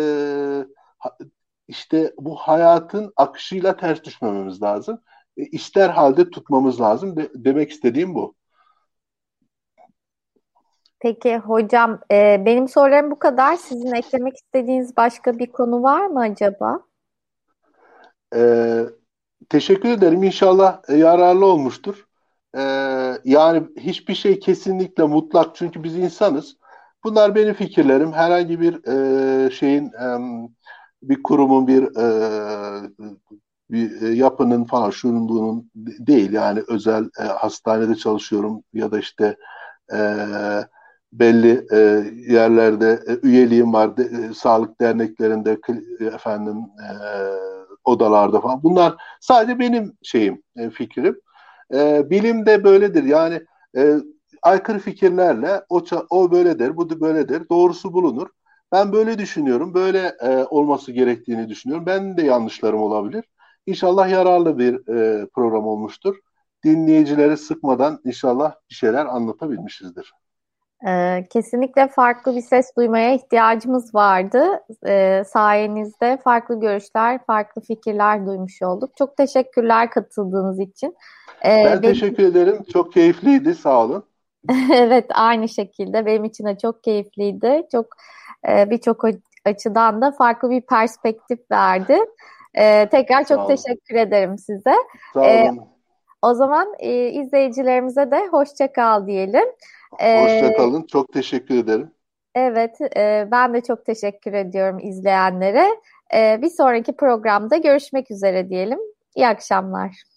işte bu hayatın akışıyla ters düşmememiz lazım. E, ister halde tutmamız lazım. De, demek istediğim bu. Peki hocam e, benim sorularım bu kadar. Sizin eklemek istediğiniz başka bir konu var mı acaba? E, teşekkür ederim. İnşallah e, yararlı olmuştur. E, yani hiçbir şey kesinlikle mutlak çünkü biz insanız. Bunlar benim fikirlerim. Herhangi bir e, şeyin e, bir kurumun bir e, bir e, yapının falan şunun bunun değil yani özel e, hastanede çalışıyorum ya da işte e, belli e, yerlerde e, üyeliğim var de, e, sağlık derneklerinde efendim e, odalarda falan bunlar sadece benim şeyim e, fikrim e, bilim de böyledir yani e, aykırı fikirlerle o o böyledir bu da böyledir doğrusu bulunur ben böyle düşünüyorum. Böyle e, olması gerektiğini düşünüyorum. Ben de yanlışlarım olabilir. İnşallah yararlı bir e, program olmuştur. Dinleyicileri sıkmadan inşallah bir şeyler anlatabilmişizdir. Ee, kesinlikle farklı bir ses duymaya ihtiyacımız vardı. Ee, sayenizde farklı görüşler, farklı fikirler duymuş olduk. Çok teşekkürler katıldığınız için. Ee, ben benim... teşekkür ederim. Çok keyifliydi. Sağ olun. *laughs* evet aynı şekilde benim için de çok keyifliydi. Çok e, birçok açıdan da farklı bir perspektif verdi. Tekrar çok teşekkür ederim size. Sağ olun. E, o zaman e, izleyicilerimize de hoşça kal diyelim. E, hoşça kalın. Çok teşekkür ederim. Evet, e, ben de çok teşekkür ediyorum izleyenlere. E, bir sonraki programda görüşmek üzere diyelim. İyi akşamlar.